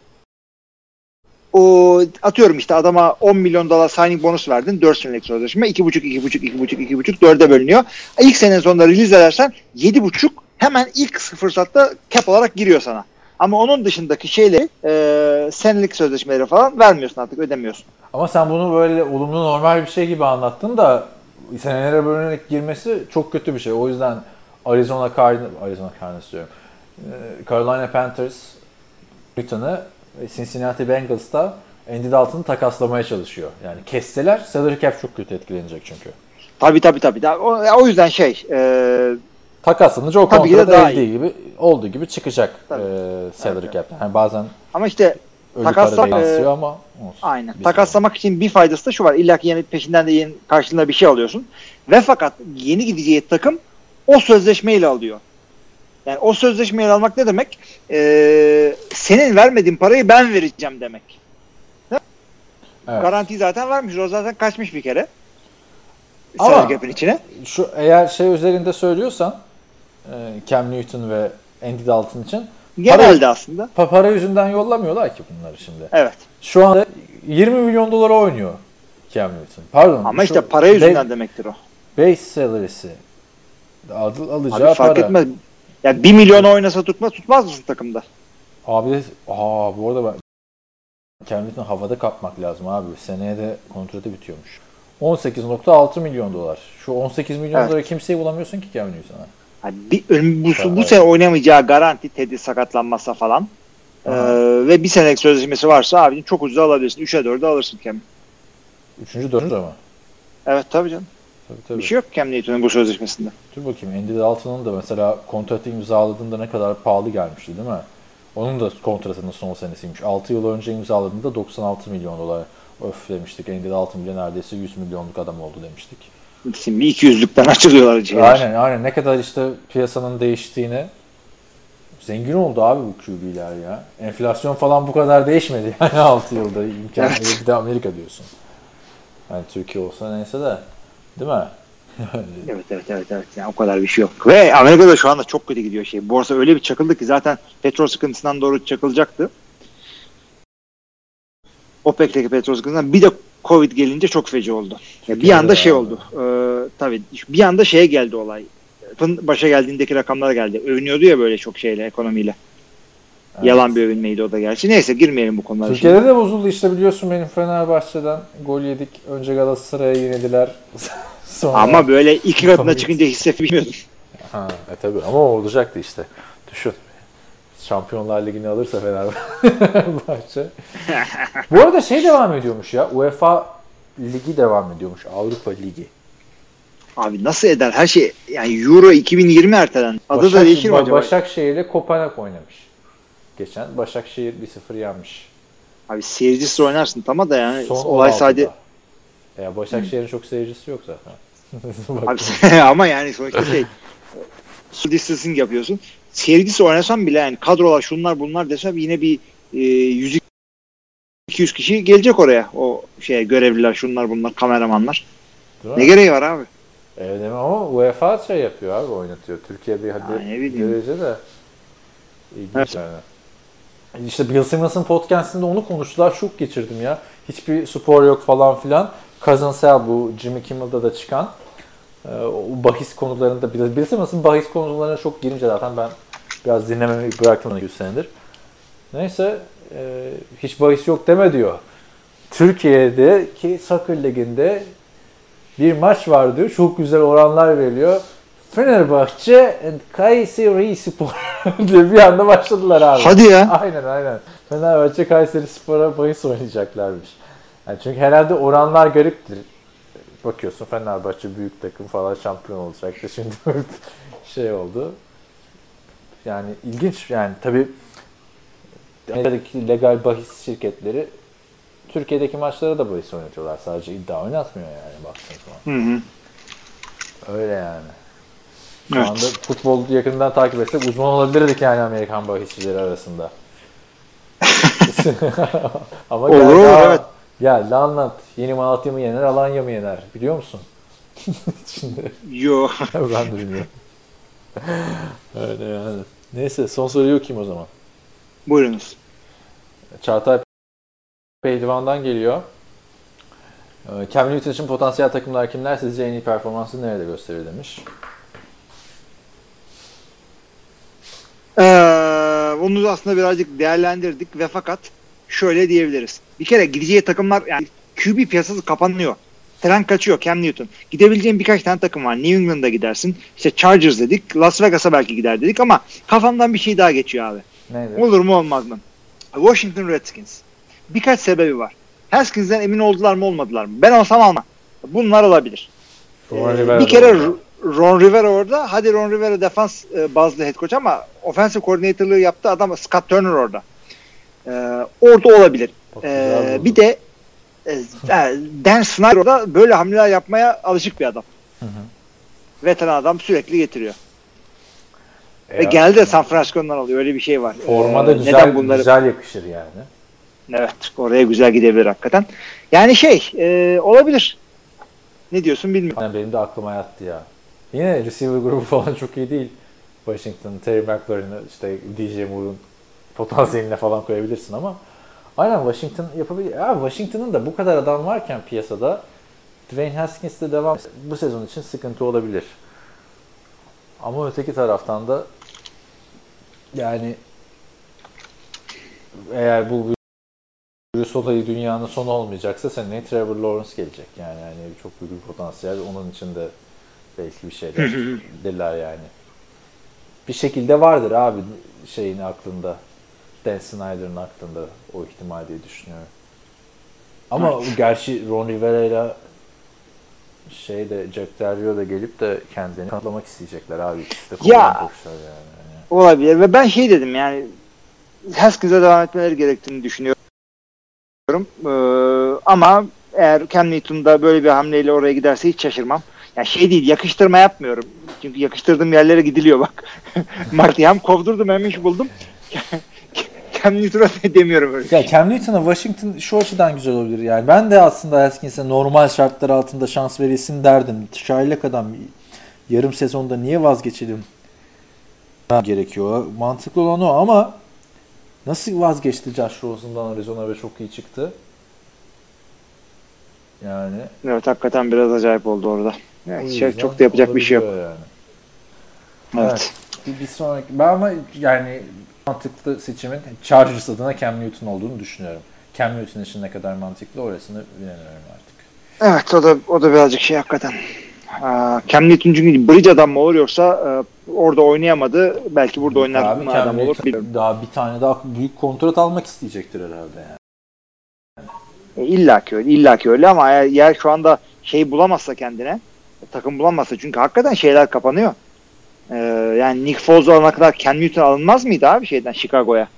o atıyorum işte adama 10 milyon dolar signing bonus verdin 4 senelik sözleşme 2,5 2,5 2,5 2,5 4'e bölünüyor. İlk sene sonunda release edersen 7,5 hemen ilk fırsatta cap olarak giriyor sana. Ama onun dışındaki şeyleri e, senelik sözleşmeleri falan vermiyorsun artık ödemiyorsun. Ama sen bunu böyle olumlu normal bir şey gibi anlattın da senelere bölünerek girmesi çok kötü bir şey. O yüzden Arizona Cardinals, Arizona Cardinals diyorum. Ee, Carolina Panthers ve Cincinnati Bengals'ta Andy Dalton'ı takaslamaya çalışıyor. Yani kesseler salary cap çok kötü etkilenecek çünkü. Tabii tabii tabii. O, o yüzden şey e, Takaslanınca o kontrat daha elde gibi olduğu gibi çıkacak Tabii. e, salary Evet, cap. Yani bazen ama işte ölü Takasla- para yansıyor e, ama olsun. Aynen. Bir Takaslamak için bir faydası da şu var. İlla ki yeni peşinden de yeni karşılığında bir şey alıyorsun. Ve fakat yeni gideceği takım o sözleşmeyle alıyor. Yani o sezleşmeyle almak ne demek? Ee, senin vermediğin parayı ben vereceğim demek. Evet. Garanti zaten vermiş. O zaten kaçmış bir kere. Ama- içine. Şu eğer şey üzerinde söylüyorsan e, Cam Newton ve Andy Dalton için Genelde aslında. pa- para yüzünden yollamıyorlar ki bunları şimdi. Evet. Şu anda 20 milyon dolara oynuyor Cam Newton. Pardon. Ama işte para yüzünden ba- demektir o. Base salary'si al- alacağı Abi fark para. etmez. Ya 1 milyon oynasa tutmaz tutmaz mısın takımda? Abi de, aa bu arada ben Cam Newton havada kapmak lazım abi. Seneye de kontratı bitiyormuş. 18.6 milyon dolar. Şu 18 milyon Evet. dolara kimseyi bulamıyorsun ki Cam Newton'a. Yani bir, bu, bu Evet. sene oynamayacağı garanti Teddy sakatlanmazsa falan. Ee, ve bir senelik sözleşmesi varsa abi çok ucuza alabilirsin. 3'e 4'e alırsın Cam. Üçüncü, dördüncü ama. Evet tabii canım. Tabii tabii. Bir şey yok Cam Newton'un bu sözleşmesinde. Dur bakayım Andy Dalton'un da mesela kontratı imzaladığında ne kadar pahalı gelmişti değil mi? Onun da kontratının son senesiymiş. 6 yıl önce imzaladığında 96 milyon dolar. Öf demiştik. Andy Dalton bile neredeyse 100 milyonluk adam oldu demiştik. Şimdi 200'lükten açılıyorlar şeyler. Aynen aynen. Ne kadar işte piyasanın değiştiğini zengin oldu abi bu QB'ler ya. Enflasyon falan bu kadar değişmedi yani 6 yılda. imkan Evet. Bir de Amerika diyorsun. Yani Türkiye olsa neyse de. Değil mi? evet evet evet evet. Yani o kadar bir şey yok. Ve Amerika'da şu anda çok kötü gidiyor şey. Borsa öyle bir çakıldı ki zaten petrol sıkıntısından doğru çakılacaktı. OPEC'teki petrol sıkıntısından bir de Covid gelince çok feci oldu. Ya bir anda şey oldu. E, tabii bir anda şeye geldi olay. Başa geldiğindeki rakamlar geldi. Övünüyordu ya böyle çok şeyle ekonomiyle. Evet. Yalan bir övünmeydi o da gerçi. Neyse girmeyelim bu konulara. Türkiye'de şimdi. de bozuldu işte biliyorsun benim Fenerbahçe'den gol yedik. Önce Galatasaray'a yenildiler. Sonra... Ama böyle iki katına çıkınca hissetmiyordum. Ha, e tabi ama olacaktı işte. Düşün. Şampiyonlar Ligi'ni alırsa Fenerbahçe. Bu arada şey devam ediyormuş ya. UEFA Ligi devam ediyormuş. Avrupa Ligi. Abi nasıl eder? Her şey yani Euro 2020 ertelen. Adı da Başak- değişir mi Ba- acaba? Başakşehir ile Kopenhag oynamış. Geçen Başakşehir 1-0 yenmiş. Abi seyircisiz oynarsın tamam da yani Son olay 16'da. sadece Ya Başakşehir'in çok seyircisi yok zaten. abi, ama yani sonuçta şey distancing yapıyorsun. Seyircisi oynasan bile yani kadrolar şunlar bunlar desem yine bir e, 100 200 kişi gelecek oraya. O şey görevliler şunlar bunlar kameramanlar. Değil Ne mi? gereği var abi? Evet ama UEFA şey yapıyor abi oynatıyor. Türkiye bir hadi derece de ilginç Evet. yani. İşte Bill Simmons'ın podcastinde onu konuştular. Şok geçirdim ya. Hiçbir spor yok falan filan. Cousin bu Jimmy Kimmel'da da çıkan e, o bahis konularında Bill Simmons'ın bahis konularına çok girince zaten ben biraz dinlemeyi bıraktım 100 senedir. Neyse e, hiç bahis yok deme diyor. Türkiye'deki soccer liginde bir maç var diyor. Çok güzel oranlar veriliyor. Fenerbahçe and Kayseri Spor diye bir anda başladılar abi. Hadi ya. Aynen aynen. Fenerbahçe Kayseri Spor'a bahis oynayacaklarmış. Yani çünkü herhalde oranlar gariptir. Bakıyorsun Fenerbahçe büyük takım falan şampiyon olacaktı. Şimdi şey oldu. Yani ilginç yani tabii Amerika'daki legal bahis şirketleri Türkiye'deki maçlara da bahis oynatıyorlar. Sadece iddia oynatmıyor yani baktığın zaman. Hı hı. Öyle yani. Şu Evet. anda futbol yakından takip etsek uzman olabilirdik yani Amerikan bahisçileri arasında. Ama Olur, gel olur, daha- evet. Gel anlat. Yeni Malatya mı yener, Alanya mı yener? Biliyor musun? Şimdi Yo. ben de bilmiyorum. Öyle yani. Neyse son soruyu okuyayım o zaman. Buyurunuz. Çağatay Pehlivan'dan geliyor. Ee, Cam Newton için potansiyel takımlar kimler? Sizce en iyi performansı nerede gösterir demiş. Ee, onu da aslında birazcık değerlendirdik ve fakat şöyle diyebiliriz. Bir kere gideceği takımlar yani QB piyasası kapanıyor. Tren kaçıyor Cam Newton. Gidebileceğin birkaç tane takım var. New England'a gidersin. İşte Chargers dedik. Las Vegas'a belki gider dedik ama kafamdan bir şey daha geçiyor abi. Neydi? Olur mu olmaz mı? Washington Redskins. Birkaç sebebi var. Haskins'den emin oldular mı olmadılar mı? Ben olsam almam. Bunlar olabilir. Ee, bir kere Ron Rivera orada. Hadi Ron Rivera defans e, bazlı head coach ama offensive coordinator'lığı yaptı adam Scott Turner orada. Ee, orada olabilir. Buldu. bir de e, e, Dan Snyder orada böyle hamleler yapmaya alışık bir adam. Hı hı. Veteran adam sürekli getiriyor. Ve E, genelde de San Francisco'dan alıyor. Öyle bir şey var. Formada Ee, güzel, neden bunları güzel yakışır yani. Evet oraya güzel gidebilir hakikaten. Yani şey e, olabilir. Ne diyorsun bilmiyorum. Yani benim de aklıma yattı ya. Yine receiver grubu falan çok iyi değil. Washington, Terry McLaurin'ı işte DJ Moore'un potansiyeline falan koyabilirsin ama aynen Washington yapabilir. Ya Washington'ın da bu kadar adam varken piyasada Dwayne Haskins'le devam bu sezon için sıkıntı olabilir. Ama öteki taraftan da yani eğer bu virüs olayı dünyanın sonu olmayacaksa seneye Trevor Lawrence gelecek. Yani yani çok büyük bir potansiyel. Onun için de belki bir şeyler dediler yani. Bir şekilde vardır abi şeyin aklında. Dan Snyder'ın aklında o ihtimal diye düşünüyorum. Ama gerçi Ron Rivera ile şey de Jack Del Rio da gelip de kendini kanıtlamak isteyecekler abi. İkisi de Ya. yani. Yani Olabilir ve ben şey dedim yani Haskins'e devam etmeleri gerektiğini düşünüyorum. Ee, ama eğer Cam Newton da böyle bir hamleyle oraya giderse hiç şaşırmam. Yani şey değil yakıştırma yapmıyorum. Çünkü yakıştırdığım yerlere gidiliyor bak. Marty Ham kovdurdum hem iş buldum. Cam Newton'a demiyorum öyle. Ya Cam Newton'a Washington şu açıdan güzel olabilir yani. Ben de aslında Haskins'e normal şartlar altında şans verilsin derdim. Sherlock adam yarım sezonda niye vazgeçelim gerekiyor. Mantıklı olan o ama nasıl vazgeçti Josh Rosen'dan Arizona ve çok iyi çıktı. Yani Evet hakikaten biraz acayip oldu orada. Yani yüzden çok da yapacak bir şey yok. Yani. Evet. Bir, bir sonraki ben ama yani mantıklı seçimin Chargers adına Cam Newton olduğunu düşünüyorum. Cam Newton için ne kadar mantıklı orasını bilemiyorum artık. Evet o da o da birazcık şey hakikaten. Aa, Cam Newton çünkü bridge adam mı olur yoksa e, orada oynayamadı. Belki burada oynar Abi Cam adam olur bilmiyorum. daha bir tane daha büyük kontrat almak isteyecektir herhalde yani. E, İlla ki öyle, illa ki öyle ama eğer, eğer şu anda şey bulamazsa kendine, takım bulamazsa çünkü hakikaten şeyler kapanıyor. Ee, yani Nick Foles alana kadar Cam Newton alınmaz mıydı abi şeyden Chicago'ya?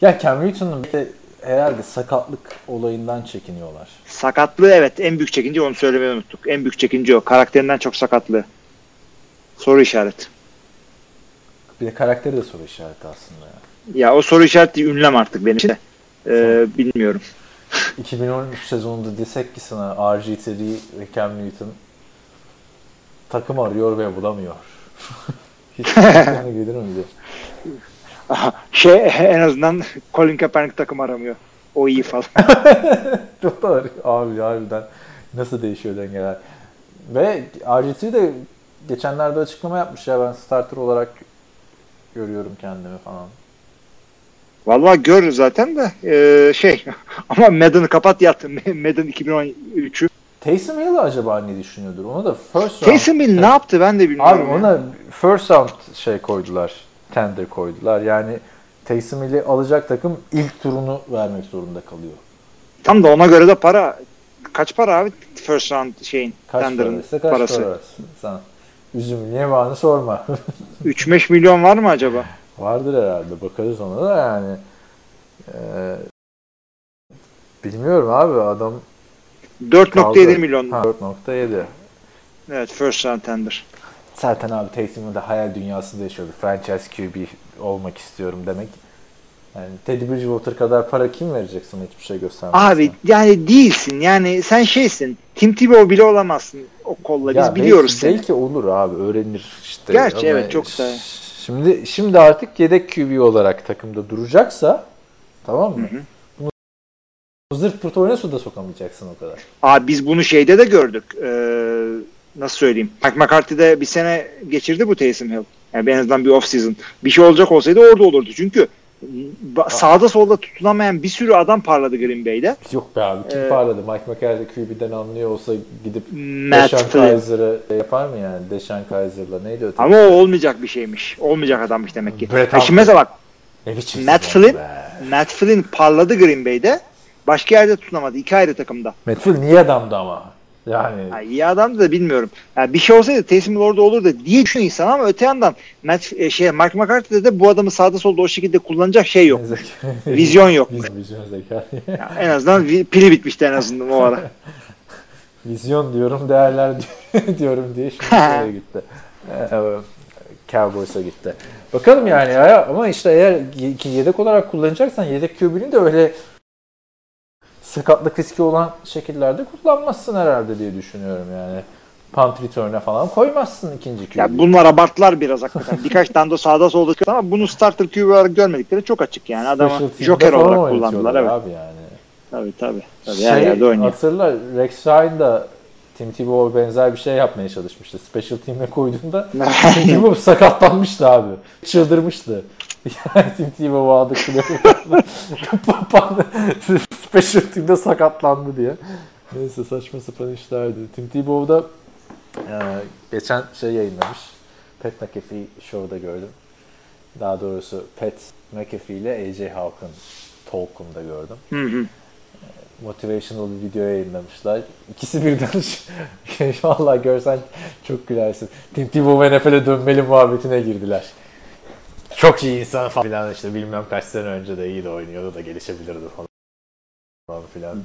Ya Cam Newton'un bir de herhalde sakatlık olayından çekiniyorlar. Sakatlığı evet en büyük çekince onu söylemeyi unuttuk. En büyük çekince o. Karakterinden çok sakatlığı. Soru işareti. Bir de karakteri de soru işareti aslında ya. Ya o soru işareti ünlem artık benim için de. Ee, bilmiyorum. 2013 sezonunda desek ki sana RG3 ve Cam Newton takım arıyor ve bulamıyor. Hiç gelir miydi? şey en azından Colin Kaepernick takım aramıyor. O iyi falan. Doğru. Abi harbiden nasıl değişiyor dengeler. Ve RG3 de geçenlerde açıklama yapmış ya ben starter olarak görüyorum kendimi falan. Vallahi gör zaten de ee, şey ama Madden'ı kapat yat. Madden 2013'ü. Taysom Hill acaba ne düşünüyordur? Ona da first round. Taysom Hill ne yaptı ben de bilmiyorum. Abi ya. ona first round şey koydular. Tender koydular. Yani Taysom Hill'i alacak takım ilk turunu vermek zorunda kalıyor. Tam da ona göre de para kaç para abi first round şeyin Kaç tender'ın paraysa kaç parası. parası. Sana. Üzüm bağını sorma. 3-5 milyon var mı acaba? Vardır herhalde. Bakarız ona da yani. Ee, bilmiyorum abi adam 4.7 kaldı. milyon. Ha, 4.7. Evet first round tender. Zaten abi Taysom'un da hayal dünyasında yaşıyordu. Franchise QB olmak istiyorum demek. Yani Teddy Bridgewater kadar para kim verecek sana hiçbir şey göstermezsen? Abi yani değilsin. Yani sen şeysin. Tim Tebow bile olamazsın o kolla. Biz Ya biliyoruz belki, seni. belki olur abi öğrenir işte. Gerçi Ama evet, çok da- Şimdi şimdi artık yedek QB olarak takımda duracaksa tamam mı? Hı hı. Zırt pırt oyuna suda sokamayacaksın o kadar. Abi biz bunu şeyde de gördük. Ee, nasıl söyleyeyim? Mike McCarthy'de bir sene geçirdi bu Taysom Hill. Yani en azından bir off season. Bir şey olacak olsaydı orada olurdu. Çünkü sağda solda tutunamayan bir sürü adam parladı Green Bay'de. Yok be abi kim Ee, parladı? Mike McCarthy QB'den anlıyor olsa gidip Matt Flynn. Kaiser'ı yapar mı yani? Deshaun Kaiser'la neydi öteki? Ama o olmayacak bir şeymiş. Olmayacak adammış demek ki. Brett Ha şimdi mesela bak Ne Matt Flynn, be? Matt Flynn parladı Green Bay'de. Başka yerde tutunamadı. iki ayrı takımda. Flynn niye adamdı ama? Yani Ha, iyi adamdı da bilmiyorum. Yani bir şey olsaydı Taysom orada olurdu diye düşünüyor insan ama öte yandan Matt, e, şey, Mark McCarthy'de de bu adamı sağda solda o şekilde kullanacak şey yok. Vizyon yok. Vizyon zeka. En azından pili bitmişti en azından o ara. vizyon diyorum değerler diyorum diye şimdi gitti. Ee, Cowboys'a gitti. Bakalım yani ya ama işte eğer ki yedek olarak kullanacaksan yedek QB'ni de öyle sakatlık riski olan şekillerde kullanmazsın herhalde diye düşünüyorum yani. Punt return'e falan koymazsın ikinci QB'yi. Ya bunlar abarttılar biraz hakikaten. Birkaç tane de sağda solda çıktı ama bunu starter QB olarak görmedikleri çok açık yani. Team'de joker olarak kullandılar evet. Abi yani. Tabii tabii. tabii her yerde Şey, oynuyor. hatırla Rex Ryan da Tim Tebow'a benzer bir şey yapmaya çalışmıştı. Special team'e koyduğunda Tim Tebow sakatlanmıştı abi. Çıldırmıştı. Yani Tim Tebow'u aldık. Special team'de sakatlandı diye. Neyse saçma sapan işlerdi. Tim Tebow da e, geçen şey yayınlamış. Pat McAfee Show'da gördüm. Daha doğrusu Pat McAfee ile AJ Hawk'ın Talk'unda gördüm Hı hı. motivational bir video yayınlamışlar. İkisi birden vallahi görsen çok gülersin. Tim Tebow NFL'e dönmeli muhabbetine girdiler. Çok iyi insan falan işte bilmem kaç sene önce de iyi de oynuyordu da gelişebilirdi falan falan filan.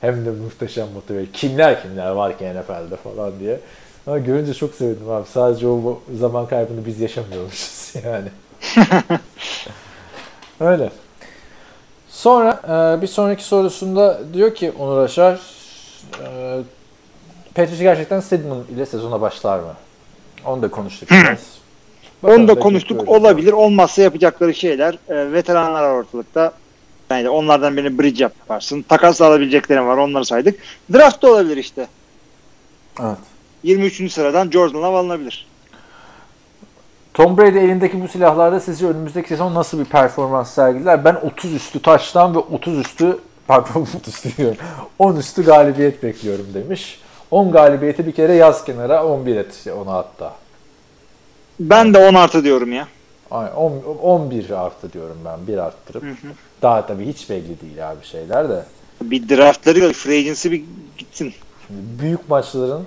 Hem de muhteşem motive. Kimler kimler var ki NFL'de falan diye. Ama görünce çok sevindim abi. Sadece o zaman kaybını biz yaşamıyormuşuz yani. Öyle. Sonra e, bir sonraki sorusunda diyor ki Onur Aşar e, Patriots gerçekten Stidman ile sezona başlar mı? Onu da konuştuk biraz. Bakalım, Onu da konuştuk. Olabilir. Olmazsa yapacakları şeyler. E, veteranlar ortalıkta. Yani onlardan birini bridge yaparsın. Takas alabileceklerin var. Onları saydık. Draft da olabilir işte. Evet. 23. sıradan Jordan Love alınabilir. Tom Brady elindeki bu silahlarda sizce önümüzdeki sezon nasıl bir performans sergiler? Ben 30 üstü taştan ve 30 üstü pardon 30 üstü diyorum. 10 üstü galibiyet bekliyorum demiş. 10 galibiyeti bir kere yaz kenara 11 et ona hatta. Ben de 10 artı diyorum ya. Aynen, 10 11 artı diyorum ben. Bir arttırıp. Daha tabii hiç belli değil abi şeyler de. Bir draftları yok. Free agency bir gitsin. Şimdi büyük maçların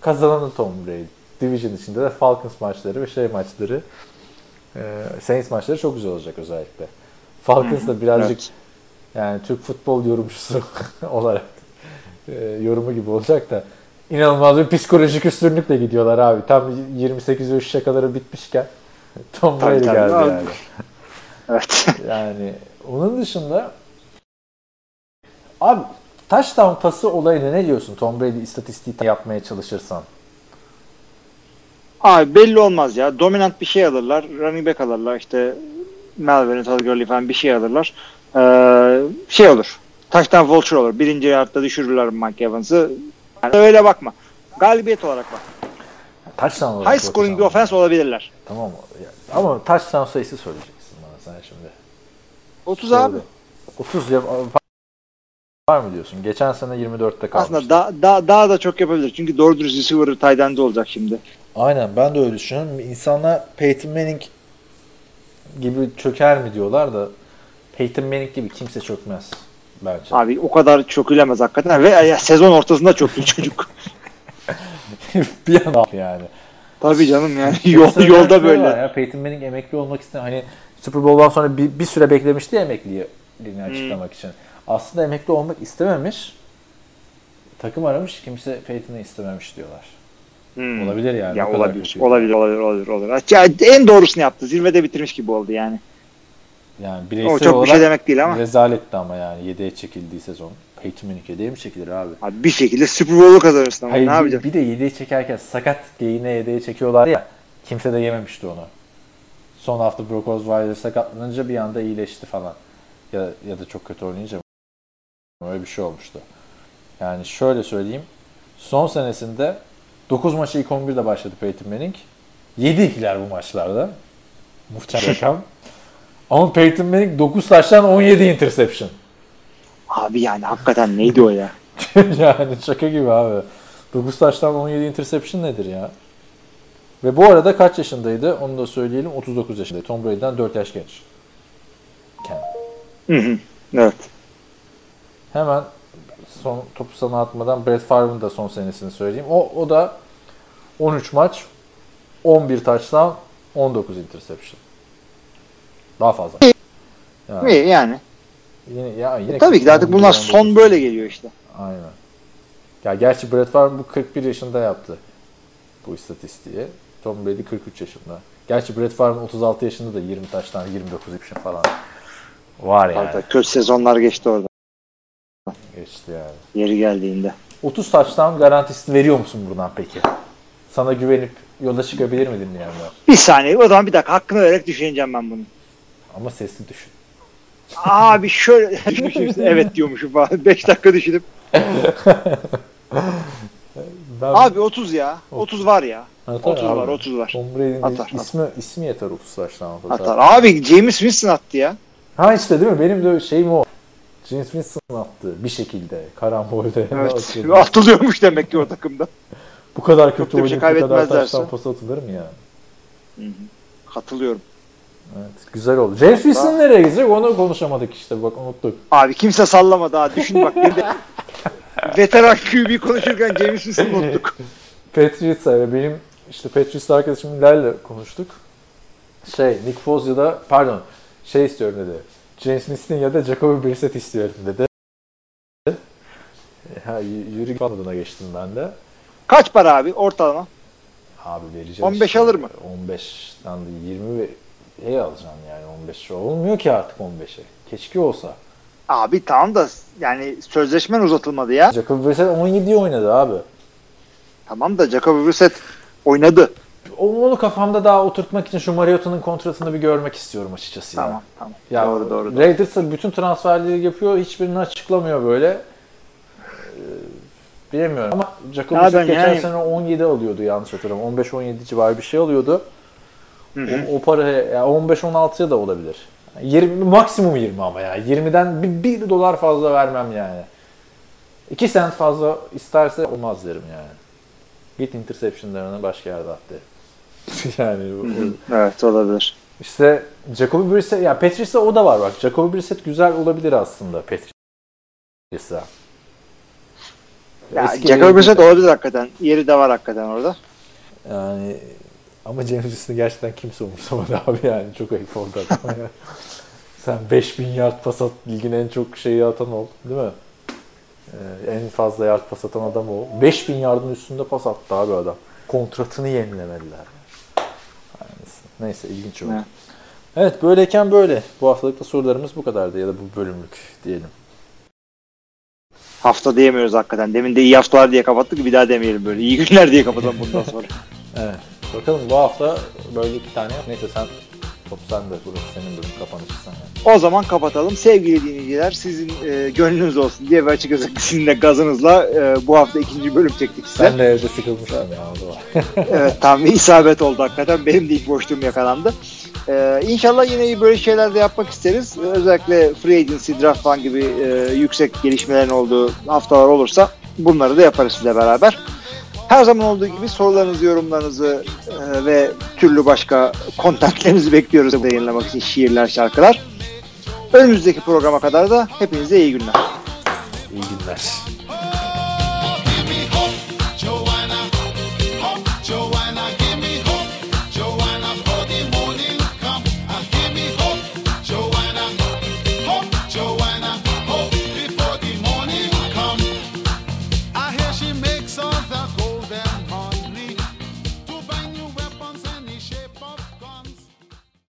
kazananı Tom Brady. Division içinde de Falcons maçları ve şey maçları e, Saints maçları çok güzel olacak özellikle. Falcons da birazcık Evet. yani Türk futbol yorumcusu olarak e, yorumu gibi olacak da inanılmaz bir psikolojik üstünlükle gidiyorlar abi. Tam 28 yaş şakaları bitmişken Tom Brady geldi Abi. yani. Evet. Yani onun dışında abi touchdown pası olayına ne diyorsun Tom Brady istatistiği yapmaya çalışırsan? Abi belli olmaz ya. Dominant bir şey alırlar. Running back alırlar. İşte Melvin'i, Todd Gurley falan bir şey alırlar. Ee, şey olur. Touchdown vulture olur. Birinci yardta düşürürler Mike Evans'ı. Yani öyle bakma. Galibiyet olarak bak. Touchdown olarak High scoring bir offense olabilirler. Tamam Ama touchdown sayısı söyleyeceksin bana sen şimdi. 30 abi. Söyle. 30 ya var mı diyorsun? Geçen sene 24'te kalmıştı. Aslında daha, daha, daha da çok yapabilir. Çünkü doğru dürüst receiver tight olacak şimdi. Aynen ben de öyle düşünüyorum. İnsanlar Peyton Manning gibi çöker mi diyorlar da Peyton Manning gibi kimse çökmez bence. Abi o kadar çökülemez hakikaten. Ve ya, sezon ortasında çöktü çocuk. bir anda yani. Tabii canım yani yol, yolda böyle. Ya, Peyton Manning emekli olmak isteyen hani Super Bowl'dan sonra bir, bir süre beklemişti emekliliğini Hmm. açıklamak için. Aslında emekli olmak istememiş. Takım aramış kimse Peyton'ı istememiş diyorlar. Hmm. Olabilir yani. Ya olabilir, olabilir, olabilir, olabilir, olabilir. Ya en doğrusunu yaptı. Zirvede bitirmiş gibi oldu yani. Yani bireysel O çok bir olarak şey demek değil ama. rezaletti ama yani 7'ye çekildiği sezon. Peyton Manning 7'ye mi çekilir abi? Abi bir şekilde Super Bowl'u kazanırsın ama Hayır, ne bir, yapacaksın? bir de 7'ye çekerken sakat geyine 7'ye çekiyorlar ya. Kimse de yememişti onu. Son hafta Brock Osweiler sakatlanınca bir anda iyileşti falan. Ya, ya da çok kötü oynayınca öyle bir şey olmuştu. Yani şöyle söyleyeyim. Son senesinde 9 maçı ilk 11'de başladı Peyton Manning. 7-2'ler bu maçlarda. Muhtemel rakam. Ama Peyton Manning 9 taştan 17 interception. Abi yani hakikaten neydi o ya? yani şaka gibi abi. 9 taştan 17 interception nedir ya? Ve bu arada kaç yaşındaydı? Onu da söyleyelim. 39 yaşındaydı. Tom Brady'den 4 yaş genç. Hı hı. Evet. Hemen son topu sana atmadan Brett Favre'ın da son senesini söyleyeyim. O, o da 13 maç, 11 taştan 19 interception. Daha fazla. Yani, İyi yani. yine, ya, yine Tabii ki de artık bunlar 19. son böyle geliyor işte. Aynen. Ya gerçi Brett Favre bu 41 yaşında yaptı bu istatistiği. Tom Brady 43 yaşında. Gerçi Brett Favre'ın 36 yaşında da 20 taştan 29 ipşin falan var yani. Hatta kötü sezonlar geçti orada. Geçti yani. Yeri geldiğinde. 30 taştan garantisi veriyor musun buradan peki? Sana güvenip yola çıkabilir mi dinleyenler? Bir saniye o zaman bir dakika hakkını vererek düşüneceğim ben bunu. Ama sesli düşün. Abi şöyle evet diyormuşum falan. 5 dakika düşünüp. Ben Abi 30 ya. 30 var ya. Atar 30 abi. var 30 var. Tom Brady'nin Atar, atar. ismi, ismi yeter 30 taştan. Atar. Abi James Winston attı ya. Ha işte değil mi? Benim de şeyim o. James Winston attı bir şekilde. Karambolde. Evet. Atılıyormuş demek ki o takımda. Bu kadar kötü şey oynayıp bu kadar kaybetmezlerse. taştan pas atılır mı ya? Katılıyorum. Evet, güzel oldu. James Winston nereye gidecek onu konuşamadık işte bak unuttuk. Abi kimse sallamadı ha. Düşün bak. Bir de veteran QB konuşurken James Winston'ı unuttuk. Patriots'a ve benim işte Patriots arkadaşım Hilal'le konuştuk. Şey Nick Foles ya da pardon şey istiyorum dedi. James Winston ya da Jacoby Brissett istiyorum dedi. Ha, y- yürü adına geçtim ben de. Kaç para abi ortalama? Abi vereceğim 15 alır mı? 15'ten de 20 ve şey alacaksın yani 15 olmuyor ki artık 15'e. Keşke olsa. Abi tamam da yani sözleşmen uzatılmadı ya. Jacob Brissett 17 oynadı abi. Tamam da Jacob Brissett oynadı. Onu kafamda daha oturtmak için şu Mariota'nın kontratını bir görmek istiyorum açıkçası ya. Tamam tamam. Ya doğru doğru. doğru. Raiders da bütün transferleri yapıyor. Hiçbirini açıklamıyor böyle. Ee, bilemiyorum ama Jacob Brissett geçen yani- sene 17 alıyordu yanlış hatırlamıyorum. 15-17 civarı bir şey alıyordu. Hı hı. O, o para ya 15-16'ya da olabilir. 20 maksimum 20 ama ya. 20'den bir, bir dolar fazla vermem yani. 2 sent fazla isterse olmaz derim yani. Git interceptionlarını başka yerde at derim. yani o- Evet olabilir. işte Jacoby Brissett, ya Patrice'e o da var bak. Jacoby Brissett güzel olabilir aslında Patrice'e. Ya, Eski Jacob bir- Brissett olabilir hakikaten. Yeri de var hakikaten orada. Yani ama James Winston'ı gerçekten kimse umursamadı abi yani. Çok ayıp oldu adama. Sen 5000 yard pas at, ligin en çok şeyi atan ol değil mi? Ee, en fazla yard pas atan adam o. 5000 yardın üstünde pas attı abi adam. Kontratını yenilemediler. Neyse, neyse ilginç oldu. Evet. Evet böyleyken böyle. Bu haftalık da sorularımız bu kadardı ya da bu bölümlük diyelim. Hafta diyemiyoruz hakikaten. Demin de iyi haftalar diye kapattık. Bir daha demeyelim böyle. İyi günler diye kapatalım bundan sonra. Evet. Bakalım bu hafta böyle iki tane. Neyse sen top sende. Burası senin bölüm kapanışı sen. yani. O zaman kapatalım. Sevgili dinleyiciler sizin e, gönlünüz olsun diye ve açık de gazınızla e, bu hafta ikinci bölüm çektik size. Ben de evde sıkılmıştım ya evet tam bir isabet oldu hakikaten. Benim de ilk boşluğum yakalandı. Ee, inşallah yine böyle şeyler de yapmak isteriz. Ee, Özellikle free agency, draft falan gibi e, yüksek gelişmelerin olduğu haftalar olursa bunları da yaparız sizle beraber. Her zaman olduğu gibi sorularınızı, yorumlarınızı e, ve türlü başka kontaklarınızı bekliyoruz yayınlamak için şiirler, şarkılar. Önümüzdeki programa kadar da hepinize iyi günler. İyi günler.